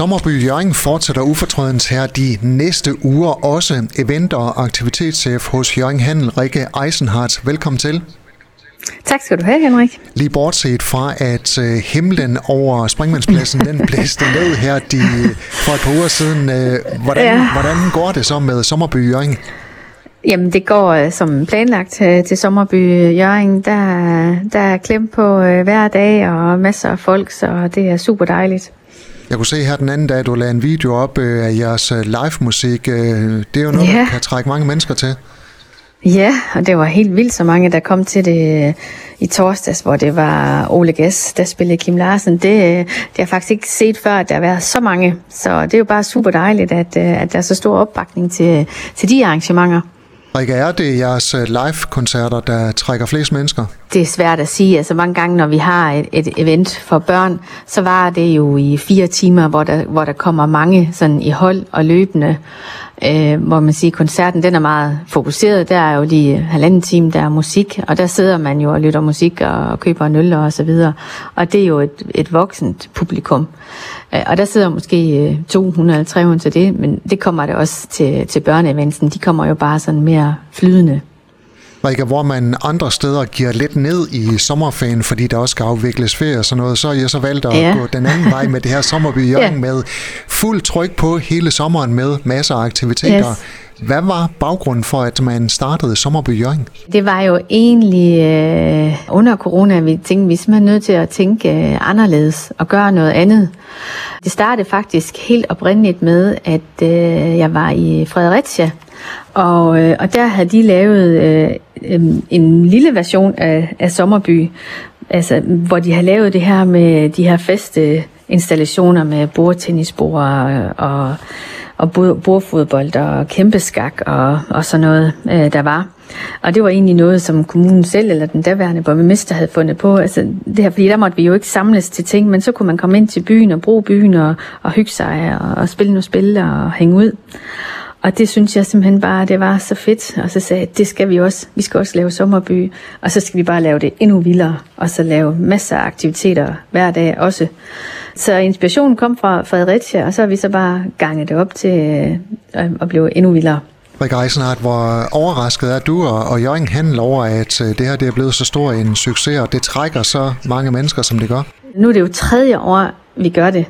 Sommerby Jørgen fortsætter ufortrødens her de næste uger også. Event- og aktivitetschef hos Jørgen Handel, Rikke Eisenhardt. Velkommen til. Tak skal du have, Henrik. Lige bortset fra, at øh, himlen over Springmandspladsen, den blæste ned her de, for et par uger siden. Øh, hvordan, ja. hvordan går det så med Sommerby Jørgen? Jamen, det går øh, som planlagt til Sommerby Jørgen. Der, der er klemt på hver dag og masser af folk, så det er super dejligt. Jeg kunne se her den anden dag, du lagde en video op af jeres live musik. Det er jo noget, ja. der kan trække mange mennesker til. Ja, og det var helt vildt så mange, der kom til det i torsdags, hvor det var Ole Gæs, der spillede Kim Larsen. Det, det har jeg faktisk ikke set før, at der har været så mange. Så det er jo bare super dejligt, at, at der er så stor opbakning til, til de arrangementer. Rikke, er det jeres øh, live-koncerter, der trækker flest mennesker? Det er svært at sige. Altså mange gange, når vi har et, et event for børn, så var det jo i fire timer, hvor der, hvor der kommer mange sådan i hold og løbende. Øh, hvor man siger, koncerten den er meget fokuseret. Der er jo lige halvanden time, der er musik, og der sidder man jo og lytter musik og køber en øl og så videre. Og det er jo et, et voksent publikum. Øh, og der sidder måske øh, 200-300 til det, men det kommer det også til, til børneeventsen. De kommer jo bare sådan mere flydende. Rikke, hvor man andre steder giver lidt ned i sommerferien, fordi der også skal afvikles ferie og sådan noget, så har jeg så valgt at ja. gå den anden vej med det her sommerby ja. med fuld tryk på hele sommeren med masser af aktiviteter. Yes. Hvad var baggrunden for, at man startede Sommerby Jørgen? Det var jo egentlig øh, under corona, vi tænkte, vi simpelthen nødt til at tænke øh, anderledes og gøre noget andet. Det startede faktisk helt oprindeligt med, at øh, jeg var i Fredericia, og, øh, og der havde de lavet øh, Øhm, en lille version af, af Sommerby, altså, hvor de har lavet det her med de her feste installationer med bordtennisbord og og bordfodbold og kæmpeskak og, og sådan noget, øh, der var. Og det var egentlig noget, som kommunen selv eller den daværende borgmester havde fundet på. Altså, det her, fordi der måtte vi jo ikke samles til ting, men så kunne man komme ind til byen og bruge byen og, og hygge sig og, og spille nogle spil og hænge ud. Og det synes jeg simpelthen bare, det var så fedt. Og så sagde jeg, det skal vi også. Vi skal også lave sommerby. Og så skal vi bare lave det endnu vildere. Og så lave masser af aktiviteter hver dag også. Så inspirationen kom fra Fredericia, og så har vi så bare ganget det op til øh, at blive endnu vildere. Rikke Eisenhardt, hvor overrasket er du og, og Jørgen Handel over, at øh, det her det er blevet så stor en succes, og det trækker så mange mennesker, som det gør? Nu er det jo tredje år, vi gør det.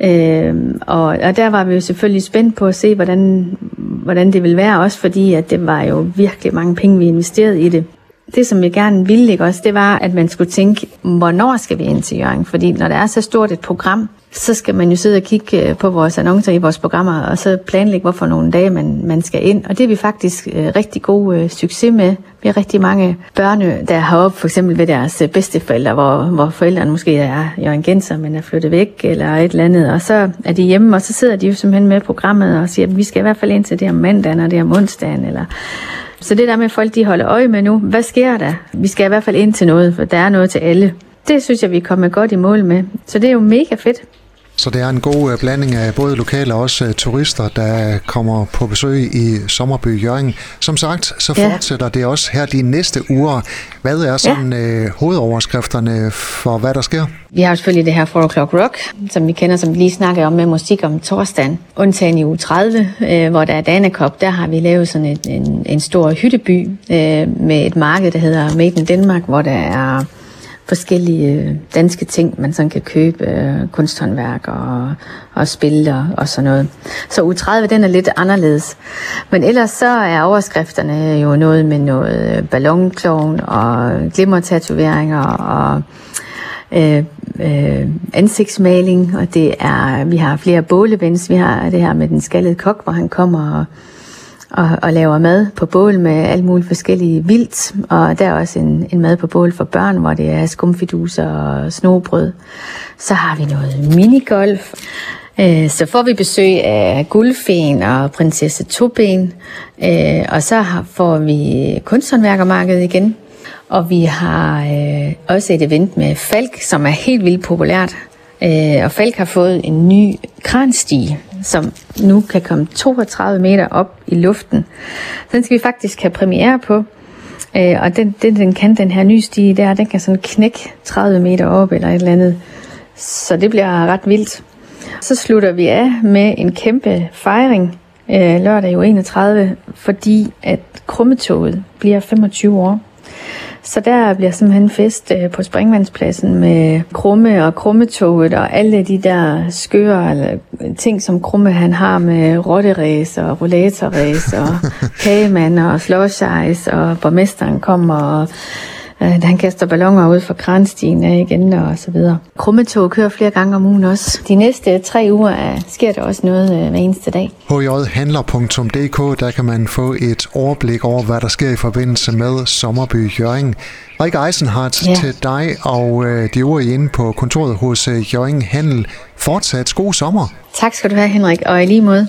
Øh, og, og der var vi jo selvfølgelig spændt på at se, hvordan, hvordan det ville være, også fordi at det var jo virkelig mange penge, vi investerede i det det, som jeg gerne ville ikke også, det var, at man skulle tænke, hvornår skal vi ind til Jørgen? Fordi når der er så stort et program, så skal man jo sidde og kigge øh, på vores annoncer i vores programmer, og så planlægge, hvorfor nogle dage man, man skal ind. Og det er vi faktisk øh, rigtig god øh, succes med. Vi har rigtig mange børn, der har op for eksempel ved deres øh, bedsteforældre, hvor, hvor forældrene måske er Jørgen Genser, men er flyttet væk eller et eller andet. Og så er de hjemme, og så sidder de jo simpelthen med programmet og siger, at vi skal i hvert fald ind til det om mandagen, og det om onsdagen, eller så det der med, at folk de holder øje med nu, hvad sker der? Vi skal i hvert fald ind til noget, for der er noget til alle. Det synes jeg, vi er kommet godt i mål med. Så det er jo mega fedt. Så det er en god øh, blanding af både lokale og også øh, turister, der kommer på besøg i Sommerby Jørgen. Som sagt, så fortsætter ja. det også her de næste uger. Hvad er sådan ja. øh, hovedoverskrifterne for, hvad der sker? Vi har selvfølgelig det her 4 O'Clock Rock, som vi kender, som vi lige snakkede om med musik om torsdagen. Undtagen i uge 30, øh, hvor der er Danekop, der har vi lavet sådan en, en, en stor hytteby øh, med et marked, der hedder Made in Denmark, hvor der er forskellige øh, danske ting, man sådan kan købe, øh, kunsthåndværk og, og spil og, og sådan noget. Så u 30, den er lidt anderledes. Men ellers så er overskrifterne jo noget med noget øh, ballonklovn og glimmertatoveringer og øh, øh, ansigtsmaling, og det er, vi har flere bålevens. Vi har det her med den skaldede kok, hvor han kommer og og, og laver mad på bål med alt muligt forskellige vildt. Og der er også en, en mad på bål for børn, hvor det er skumfiduser og snobrød. Så har vi noget minigolf. Øh, så får vi besøg af guldfen og prinsesse Toben. Øh, og så får vi kunsthåndværkermarkedet igen. Og vi har øh, også et event med Falk, som er helt vildt populært. Og Falk har fået en ny kranstige, som nu kan komme 32 meter op i luften. Den skal vi faktisk have premiere på. Øh, og den, den, den kan den her nye stige der, den kan sådan knække 30 meter op eller et eller andet. Så det bliver ret vildt. Så slutter vi af med en kæmpe fejring øh, lørdag jo 31, fordi at Krummetoget bliver 25 år. Så der bliver simpelthen fest øh, på Springvandspladsen med Krumme og Krummetoget og alle de der skøre eller, ting, som Krumme han har med rotteræs og rollatorræs og kagemand og ice og borgmesteren kommer og øh, han kaster ballonger ud fra kranstien af igen og så videre. Krummetog kører flere gange om ugen også. De næste tre uger er, sker der også noget øh, hver eneste dag. hjhandler.dk, der kan man få et overblik over, hvad der sker i forbindelse med Sommerby Jørgen. Rikke Eisenhardt ja. til dig og øh, de øvrige inde på kontoret hos øh, Jørgen Handel. Fortsat god sommer. Tak skal du have, Henrik, og i lige måde.